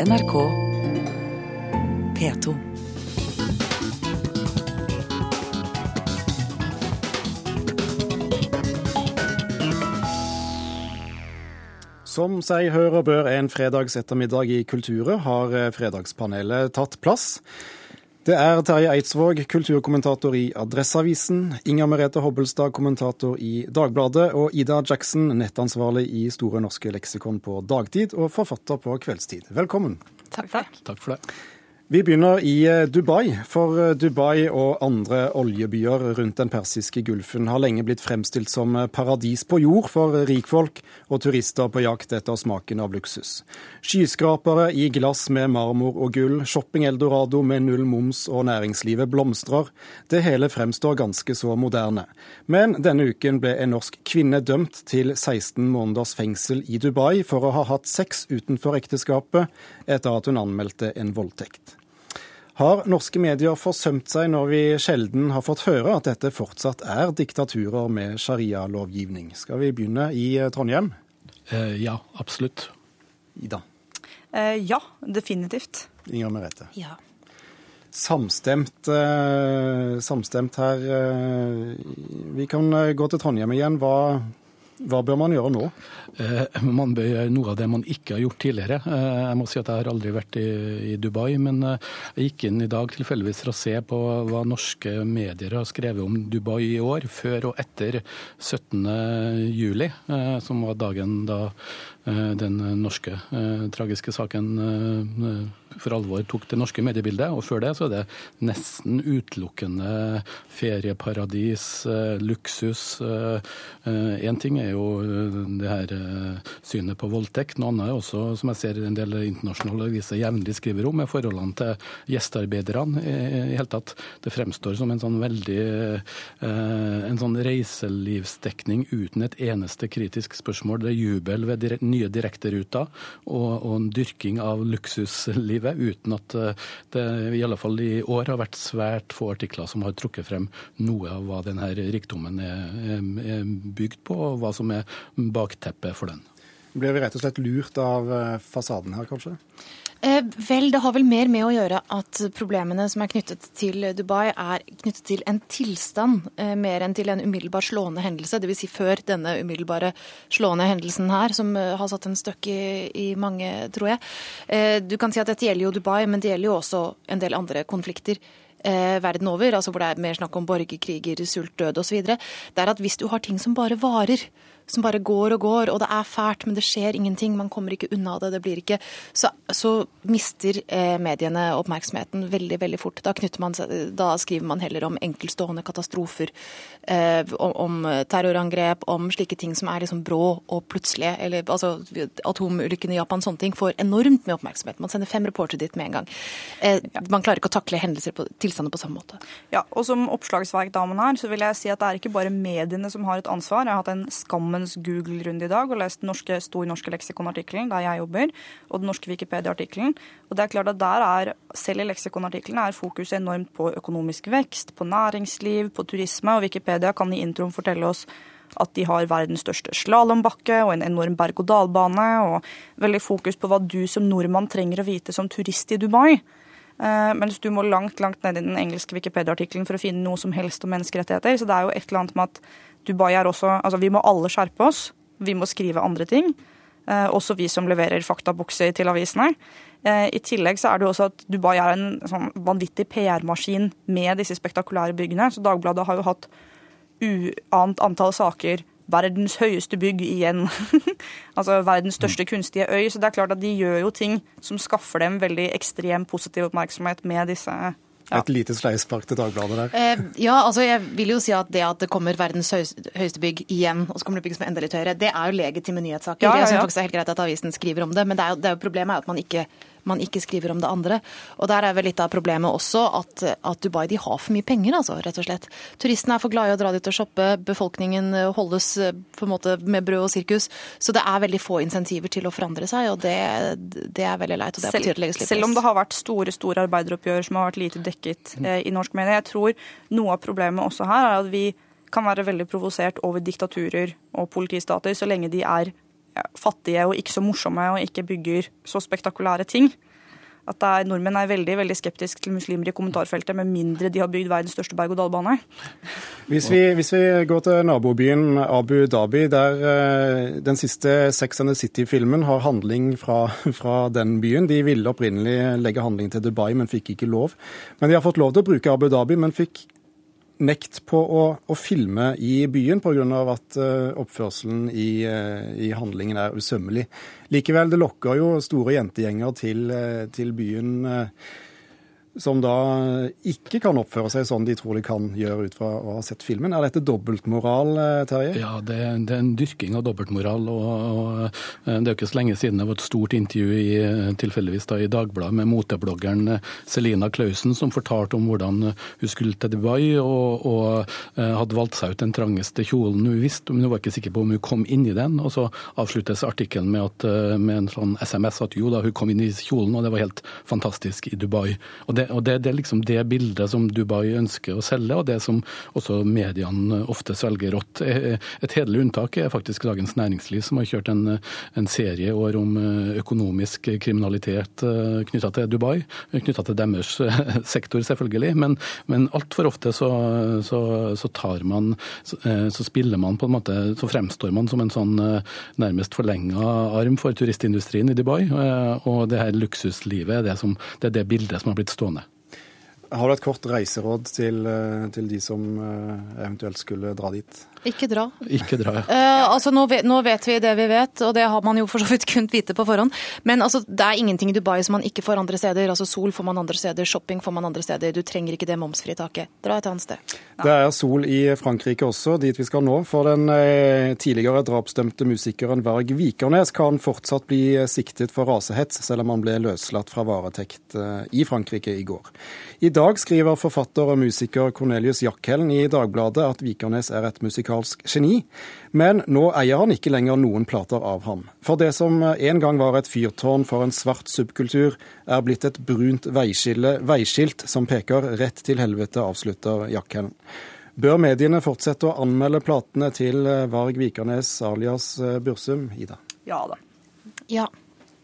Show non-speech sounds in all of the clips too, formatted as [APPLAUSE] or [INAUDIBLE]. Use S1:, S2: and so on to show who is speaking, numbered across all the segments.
S1: NRK P2.
S2: Som seg hør og bør en fredags ettermiddag i Kulturet, har Fredagspanelet tatt plass. Det er Terje Eidsvåg, kulturkommentator i Adresseavisen, Inger Merete Hobbelstad, kommentator i Dagbladet, og Ida Jackson, nettansvarlig i Store norske leksikon på dagtid og forfatter på kveldstid. Velkommen.
S3: Takk for det.
S4: Takk for det.
S2: Vi begynner i eh, Dubai, for eh, Dubai og andre oljebyer rundt den persiske gulfen har lenge blitt fremstilt som eh, paradis på jord for rikfolk og turister på jakt etter smaken av luksus. Skyskrapere i glass med marmor og gull, shopping-eldorado med null moms og næringslivet blomstrer. Det hele fremstår ganske så moderne. Men denne uken ble en norsk kvinne dømt til 16 måneders fengsel i Dubai for å ha hatt sex utenfor ekteskapet etter at hun anmeldte en voldtekt. Har norske medier forsømt seg når vi sjelden har fått høre at dette fortsatt er diktaturer med sharia-lovgivning? Skal vi begynne i eh, Trondheim?
S4: Eh, ja, absolutt.
S2: Ida.
S3: Eh, ja, definitivt.
S2: Inger Merete.
S3: Ja.
S2: Samstemt, eh, samstemt her. Eh, vi kan eh, gå til Trondheim igjen. Hva, hva bør man gjøre nå?
S4: Eh, man bør gjøre noe av det man ikke har gjort tidligere. Eh, jeg må si at jeg har aldri vært i, Dubai, men eh, jeg gikk inn i dag tilfeldigvis for å se på hva norske medier har skrevet om Dubai i år, før og etter 17. juli, som var dagen da den norske tragiske saken for alvor tok det norske mediebildet. Og før det så er det nesten utelukkende ferieparadis, luksus. Én ting er jo det her synet på voldtekt. Noe annet er også, som jeg ser en del internasjonale aviser jevnlig skriver om, er forholdene til gjestearbeiderne i, hele tatt. Det fremstår som en sånn veldig en sånn reiselivsdekning uten et eneste kritisk spørsmål. Det er jubel ved dire, nye direkteruter og, og en dyrking av luksuslivet, uten at det i alle fall i år har vært svært få artikler som har trukket frem noe av hva denne rikdommen er, er bygd på, og hva som er bakteppet for den.
S2: Blir vi rett og slett lurt av fasaden her, kanskje?
S5: Eh, vel, det har vel mer med å gjøre at problemene som er knyttet til Dubai, er knyttet til en tilstand eh, mer enn til en umiddelbar slående hendelse. Dvs. Si før denne umiddelbare slående hendelsen her, som eh, har satt en støkk i, i, mange, tror jeg. Du kan si at dette gjelder jo Dubai, men det gjelder jo også en del andre konflikter. Verden over, altså hvor det er mer snakk om borgerkriger, sult, død osv. Det er at hvis du har ting som bare varer, som bare går og går, og det er fælt, men det skjer ingenting. Man kommer ikke unna det. det blir ikke, Så, så mister eh, mediene oppmerksomheten veldig veldig fort. Da, man, da, skriver man heller om enkeltstående katastrofer, eh, om, om, terrorangrep, om slike ting som er liksom brå og plutselige. Eller altså atomulykken i Japan, sånne ting får enormt med oppmerksomhet. Man sender fem reportere dit med en gang. Eh, man klarer ikke å takle hendelser på, tilstander på samme måte.
S3: Ja, og som oppslagsverkdamen her, så vil jeg si at det er ikke bare mediene som har et ansvar. Jeg har hatt en skammens Google-runde i dag og lest den norske, Stor norske leksikonartikkelen der jeg jobber, og den norske Wikipedia-artikkelen. Og det er klart at der er, Selv i leksikonartikkelen er fokuset enormt på økonomisk vekst, på næringsliv, på turisme, og Wikipedia kan i introen fortelle oss at de har verdens største slalåmbakke og en enorm berg-og-dal-bane, og veldig fokus på hva du som nordmann trenger å vite som turist i Dubai. Uh, mens du må langt langt ned i den engelske Wikipedia-artikkelen for å finne noe som helst om menneskerettigheter. Så det er jo et eller annet med at Dubai er også Altså, vi må alle skjerpe oss. Vi må skrive andre ting. Uh, også vi som leverer faktabukser til avisene. Uh, I tillegg så er det jo også at Dubai er en sånn vanvittig PR-maskin med disse spektakulære byggene. Så Dagbladet har jo hatt uant antall saker. Verdens høyeste bygg igjen. [LAUGHS] altså verdens største kunstige øy. Så det er klart at de gjør jo ting som skaffer dem veldig ekstrem positiv oppmerksomhet med disse
S2: ja. Et lite sleivspark til Dagbladet der.
S5: Eh, ja, altså jeg vil jo si at det at det kommer verdens høyeste bygg igjen, og så kommer det bygg som er enda litt høyere, det er jo legitime nyhetssaker. Ja, ja, ja. Jeg synes faktisk det er helt greit at avisen skriver om det, men det er jo, det er jo problemet er at man ikke man ikke skriver om det andre. Og der er vel litt av problemet også at, at Dubai de har for mye penger, altså, rett og slett. Turistene er for glade i å dra dit og shoppe, befolkningen holdes eh, på en måte med brød og sirkus. Så det er veldig få insentiver til å forandre seg, og det, det er veldig leit. og det
S3: selv,
S5: legges
S3: litt Selv om det har vært store store arbeideroppgjør som har vært lite dekket eh, i norsk medie, jeg tror noe av problemet også her er at vi kan være veldig provosert over diktaturer og politistater så lenge de er fattige og ikke så morsomme og ikke bygger så spektakulære ting. At er, nordmenn er veldig veldig skeptiske til muslimer i kommentarfeltet, med mindre de har bygd verdens største berg-og-dal-bane.
S2: Hvis, hvis, vi går til nabobyen Abu Dhabi, der uh, den siste Sex and the City-filmen har handling fra, fra, den byen. De ville opprinnelig legge handling til Dubai, men fikk ikke lov. Men de har fått lov til å bruke Abu Dhabi, men fikk nekt på å, å filme i byen pga. at uh, oppførselen i, uh, i, handlingen er usømmelig. Likevel, det lokker jo store jentegjenger til, uh, til byen. Uh, som da ikke kan oppføre seg sånn de tror de kan gjøre ut fra å ha sett filmen. Er dette dobbeltmoral, eh, Terje?
S4: Ja, det, det, er en dyrking av dobbeltmoral. Og, og, eh, det er jo ikke så lenge siden det var et stort intervju i, eh, tilfeldigvis da, i Dagbladet med motebloggeren Selina Klausen, som fortalte om hvordan hun skulle til Dubai og, og hadde valgt seg ut den trangeste kjolen hun visste, men hun var ikke sikker på om hun kom inn i den. Og så avsluttes artikkelen med, med en sånn SMS at jo da, hun kom inn i kjolen, og det var helt fantastisk i Dubai. Og det det, og det, det, er liksom det bildet som Dubai ønsker å selge, og det som også mediene ofte svelger rått. Et hederlig unntak er faktisk Dagens Næringsliv, som har kjørt en, en serie år om eh, økonomisk kriminalitet eh, knytta til Dubai. Knytta til deres eh, sektor, selvfølgelig. Men, men altfor ofte så, så, så, tar man Så spiller man på en måte Så fremstår man som en sånn nærmest forlenga arm for turistindustrien i Dubai. Og det her luksuslivet det, som, det er det bildet som har blitt stående
S2: har du et kort reiseråd til, eh, til de som eh, eventuelt skulle dra dit?
S5: Ikke dra.
S4: Ikke dra, ja.
S5: Uh, altså, nå vet, nå vet, vi det vi vet, og det har man jo for så vidt kunnet vite på forhånd. Men altså, det er ingenting i Dubai som man ikke får andre steder. Altså, Sol får man andre steder, shopping får man andre steder. Du trenger ikke det momsfritaket. Dra et annet sted.
S2: Ja. Det er sol i Frankrike også, dit vi skal nå. For den eh, tidligere drapsdømte musikeren Varg Vikernes kan fortsatt bli siktet for rasehets, selv om han ble løslatt fra varetekt eh, i Frankrike i går. I dag skriver forfatter og musiker Cornelius Jackhellen i Dagbladet at Vikernes er et musikalsk musikalsk geni, men nå eier han ikke lenger noen plater av ham. For det som en gang var et fyrtårn for en svart subkultur, er blitt et brunt veiskilt som peker rett til helvete, avslutter Jakken. Bør mediene fortsette å anmelde platene til Varg Vikernes alias Bursum, Ida?
S3: Ja da.
S5: Ja.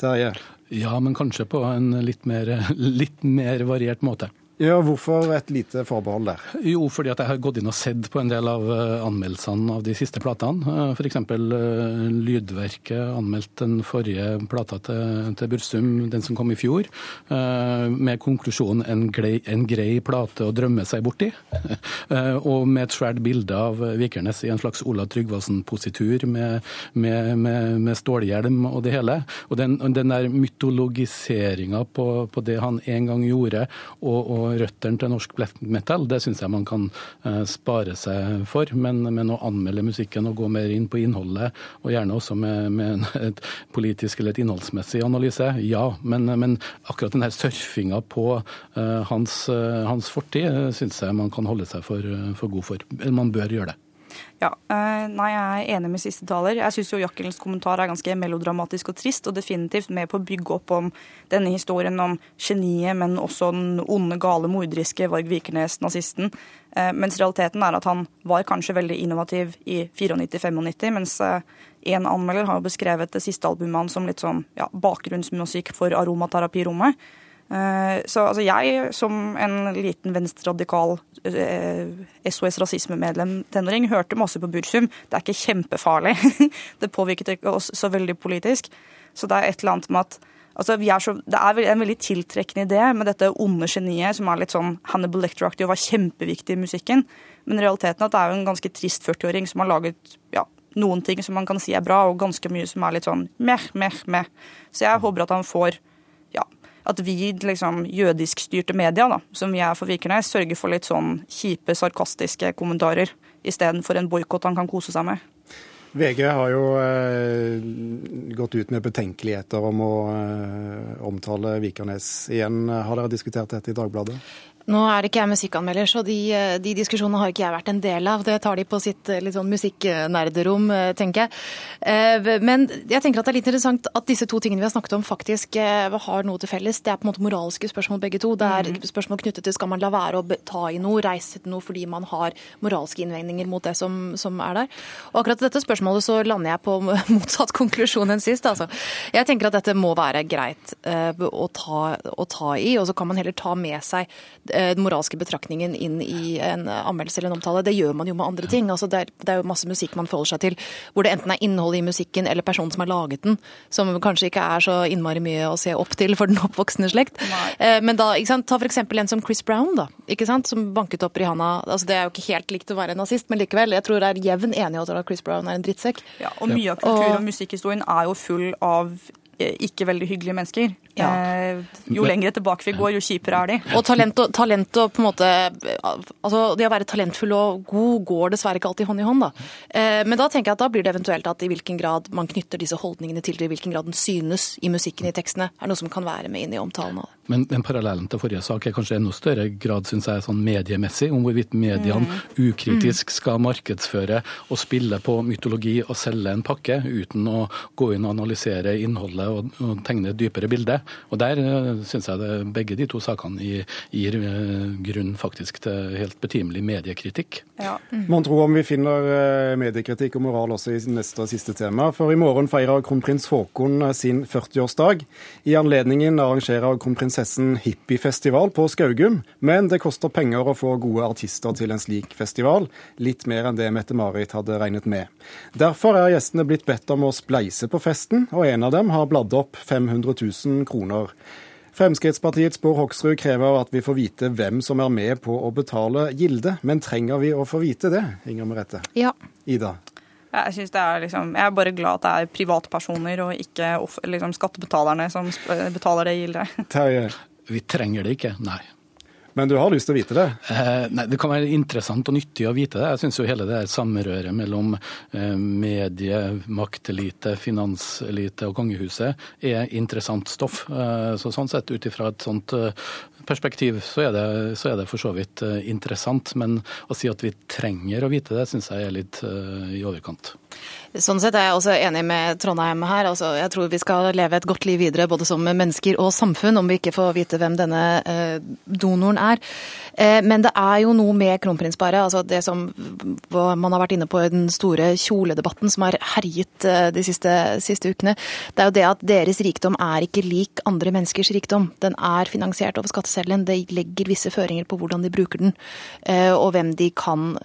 S2: Terje?
S4: Ja, men kanskje på en litt mer, litt mer variert måte.
S2: Ja, Hvorfor et lite forbehold der?
S4: Jo, fordi at jeg har gått inn og sett på en del av eh, anmeldelsene av de siste platene. F.eks. Eh, Lydverket anmeldte den forrige plata til, til Bursum, den som kom i fjor, eh, med konklusjonen en, grei, en grei plate å drømme seg borti. [LAUGHS] Og med et svært bilde av Vikernes i en slags Ola Tryggvason-positur med, med, med, med, stålhjelm og det hele. Og den, den der mytologiseringa på, på, det han en gang gjorde, og, og røttene til norsk black metal, det syns jeg man kan uh, spare seg for. Men, men, å anmelde musikken og gå mer inn på innholdet, og gjerne også med, med et politisk eller et innholdsmessig analyse, ja. Men, men akkurat den her surfinga på uh, hans, uh, hans, fortid syns jeg man kan holde seg for, for god for. Man bør gjøre det.
S3: Ja, eh, nei, Jeg er enig med siste taler. Jeg syns Jakkelens kommentar er ganske melodramatisk og trist, og definitivt med på å bygge opp om denne historien om geniet, men også den onde, gale, morderiske Varg Vikernes, nazisten. Eh, mens realiteten er at han var kanskje veldig innovativ i 94-95, mens eh, en anmelder har jo beskrevet det siste albumet hans som litt sånn ja, bakgrunnsmusikk for aromaterapirommet. Eh, så altså jeg, som en liten venstreradikal eh, SOS rasismemedlem tenåring, hørte masse på Bursum. Det er ikke kjempefarlig. [LAUGHS] det påvirket ikke oss så veldig politisk. Så det er et eller annet med at altså er så, Det er en veldig tiltrekkende idé med dette onde geniet som er litt sånn Hannibal Lecter-aktig og var kjempeviktig i musikken. Men realiteten er at det er jo en ganske trist 40-åring som har laget ja, noen ting som man kan si er bra, og ganske mye som er litt sånn meh, meh, meh. Så jeg håper at han får at vi, liksom, jødiskstyrte media, da, som vi er for Vikernes, sørger for litt sånn kjipe, sarkastiske kommentarer istedenfor en boikott han kan kose seg med.
S2: VG har jo eh, gått ut med betenkeligheter om å eh, omtale Vikernes igjen. Har dere diskutert dette i Dagbladet?
S5: Nå er ikke jeg musikkanmelder, så de, eh, de, diskusjonene har ikke jeg vært en del av. Det tar de på sitt eh, litt sånn musikknerderom, eh, tenker jeg. Men jeg tenker at det er litt interessant at disse to tingene vi har snakket om, faktisk har noe til felles. Det er på en måte moralske spørsmål begge to. Det er mm. spørsmål knyttet til skal man la være å ta i noe, reise til noe fordi man har moralske innvendinger mot det som, som er der. Og akkurat dette spørsmålet så lander jeg på [LAUGHS] motsatt konklusjon enn sist. Altså. Jeg tenker at dette må være greit å ta, å ta i, og så kan man heller ta med seg den moralske betraktningen inn i en anmeldelse eller en omtale. Det gjør man jo med andre ting. Altså det, er, det, er, jo masse musikk man forholder seg til hvor det enten er innholdet i musikken eller personen som har laget den, som kanskje ikke er så innmari mye å se opp til for den oppvoksende slekt. Nei. Eh, men da, ikke sant, ta f.eks. en som Chris Brown, da, ikke sant, som banket opp Rihanna. Altså det er jo ikke helt likt å være nazist, men likevel. Jeg tror det er jevn enighet om at Chris Brown er en drittsekk.
S3: Ja, og mye av kultur- og musikkhistorien er jo full av eh, ikke veldig hyggelige mennesker. Ja. Eh, jo lenger tilbake vi går, jo kjipere er de.
S5: Og talent og, talent og på en måte altså Det å være talentfull og god går dessverre ikke alltid hånd i hånd. da. Eh, men da tenker jeg at da blir det eventuelt at i hvilken grad man knytter disse holdningene til det, i hvilken grad den synes i musikken i tekstene, er noe som kan være med inn i omtalen. av det.
S4: Men, den parallellen til forrige sak er kanskje enda større grad synes jeg, sånn mediemessig, om hvorvidt mediene mm. ukritisk skal markedsføre og spille på mytologi og selge en pakke uten å gå inn og analysere innholdet og, og tegne et dypere bilde. Og Der eh, syns jeg det, begge de to sakene gir eh, grunn faktisk til helt betimelig mediekritikk.
S2: Ja. Mm. Man tror om vi finner eh, mediekritikk og moral også i neste og siste tema. For i morgen feirer kronprins Haakon sin 40-årsdag. I anledningen arrangerer kronprinsessen hippiefestival på Skaugum. Men det koster penger å få gode artister til en slik festival. Litt mer enn det Mette-Marit hadde regnet med. Derfor er gjestene blitt bedt om å spleise på festen, og en av dem har bladd opp 500 000 kroner. Fremskrittspartiets Bård Hoksrud krever at vi får vite hvem som er med på å betale gilde. Men trenger vi å få vite det, Inger Merete?
S5: Ja.
S2: Ida?
S3: Jeg, synes det er liksom, jeg er bare glad at det er privatpersoner og ikke liksom, skattebetalerne som betaler det gildet.
S2: Terje?
S4: Vi trenger det ikke, nei.
S2: Men du har lyst til å vite det?
S4: Eh, nei, Det kan være interessant og nyttig å vite det. Jeg syns jo hele det samrøret mellom eh, medie, maktelite, finanselite og kongehuset er interessant stoff. Eh, så Sånn sett ut ifra et sånt eh, perspektiv så er, det, så er, det, for så vidt eh, interessant. Men å si at vi trenger å vite det, syns jeg er litt eh, i overkant.
S5: Sånn sett er jeg også enig med Trondheim her. Altså, jeg tror vi skal leve et godt liv videre både som mennesker og samfunn, om vi ikke får vite hvem denne eh, donoren er. Eh, men det er jo noe med kronprinsparet, altså det som man har vært inne på i den store kjoledebatten som har herjet eh, de siste, siste ukene. Det er jo det at deres rikdom er ikke lik andre menneskers rikdom. Den er finansiert over skatteseddelen. Det legger visse føringer på hvordan de bruker den, eh, og hvem de kan,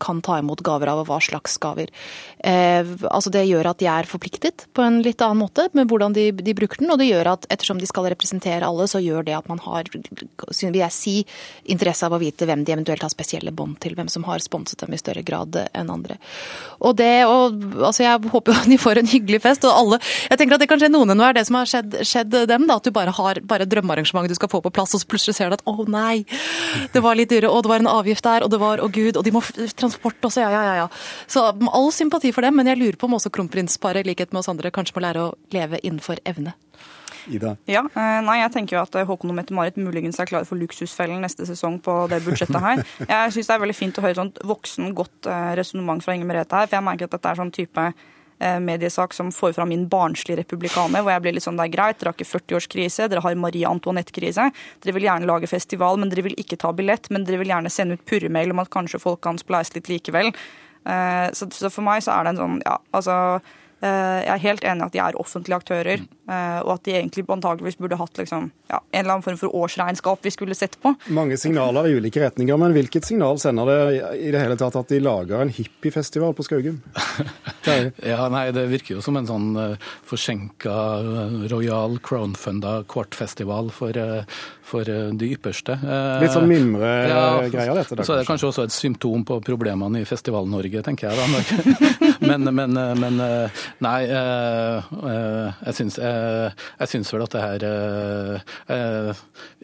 S5: kan ta imot gaver av, og hva slags gaver. Eh, altså det gjør at de er forpliktet på en litt annen måte med hvordan de, de, bruker den. Og det gjør at ettersom de skal representere alle, så gjør det at man har, vil jeg si, interesse av å vite hvem de eventuelt har spesielle bånd til. Hvem som har sponset dem i større grad enn andre. Og det, og, altså Jeg håper jo de får en hyggelig fest. og alle, jeg tenker at Det kanskje noen er det som har skjedd, skjedd dem. da, At du bare har bare drømmearrangement du skal få på plass, og så plutselig ser du at å nei, det var litt dyre, og det var en avgift der, og det var å gud, og de må transport også, ja ja ja. ja. Så all sympati for dem, men jeg lurer på om også kronprinsparet, i likhet med oss andre, kanskje må lære å leve innenfor evne.
S2: Ida?
S3: Ja, eh, nei, jeg tenker jo at Håkon og Mette-Marit muligens er klare for Luksusfellen neste sesong på det budsjettet her. Jeg syns det er veldig fint å høre sånt voksen, godt eh, resonnement fra Inger Merete her, for jeg merker at dette er sånn type eh, mediesak som får fram min barnslige republikaner, hvor jeg blir litt sånn det er greit, dere har ikke 40-årskrise, dere har Marie Antoinette-krise. Dere vil gjerne lage festival, men dere vil ikke ta billett, men dere vil gjerne sende ut purremail om at kanskje folk kan spleise litt likevel. Eh, så, for meg så er det en sånn Ja, altså eh, jeg er helt enig i at de er offentlige aktører. Eh, og at de egentlig antageligvis burde hatt liksom, ja, en eller annen form for årsregnskap vi skulle sett på.
S2: Mange signaler i ulike retninger, men hvilket signal sender det i det hele tatt at de lager en hippiefestival på Skaugum? [LAUGHS]
S4: ja, nei, Det virker jo som en sånn Forsenka, forsinka uh, royal crowdfunda kvartfestival for, for de ypperste.
S2: Litt sånn mimregreier, ja, dette?
S4: Da, så er det kanskje også et symptom på problemene i Festival-Norge, tenker jeg. da. [LAUGHS] Men, men, men nei, jeg syns, jeg syns vel at det her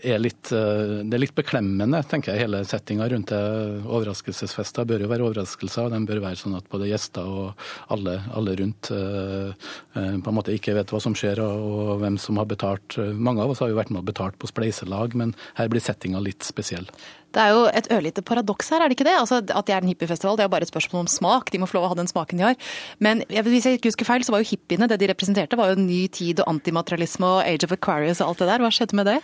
S4: er litt Det er litt beklemmende, tenker jeg, hele settinga rundt det. Overraskelsesfester bør jo være overraskelser. og De bør være sånn at både gjester og alle, alle rundt på en måte ikke vet hva som skjer og hvem som har betalt. Mange av oss har jo vært med og betalt på spleiselag, men her blir settinga litt spesiell.
S5: Det er jo et ørlite paradoks her, er det ikke det? Altså, at det er en hippiefestival, det er jo bare et spørsmål om smak. De må få lov å ha den smaken de har. Men hvis jeg ikke husker feil, så var jo hippiene, det de representerte, var jo ny tid og antimaterialisme og Age of Aquarius og alt det der. Hva skjedde med det?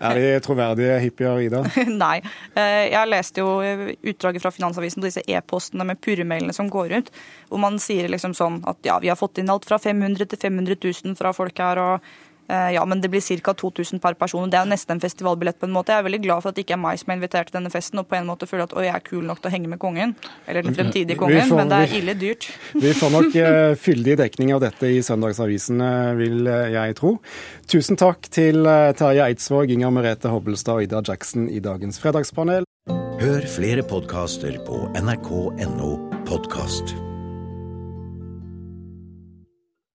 S2: Er de troverdige hippier, Ida? [LAUGHS]
S3: Nei. Eh, jeg leste jo utdraget fra Finansavisen på disse e-postene med purremailene som går ut, hvor man sier liksom sånn at ja, vi har fått inn alt fra 500 til 500 000 fra folk her, og ja, men det blir ca. 2000 per person. Det er nesten en festivalbillett på en måte. Jeg er veldig glad for at det ikke er meg som er invitert til denne festen, og på en måte føler at å, jeg er kul nok til å henge med kongen. Eller den fremtidige kongen, får, men det er ille dyrt. [LAUGHS]
S2: Vi får nok uh, [LAUGHS] fyldig dekning av dette i Søndagsavisen, vil jeg tro. Tusen takk til Terje Eidsvåg, Inger Merete Hobbelstad og Ida Jackson i dagens fredagspanel.
S1: Hør flere podkaster på nrk.no podkast.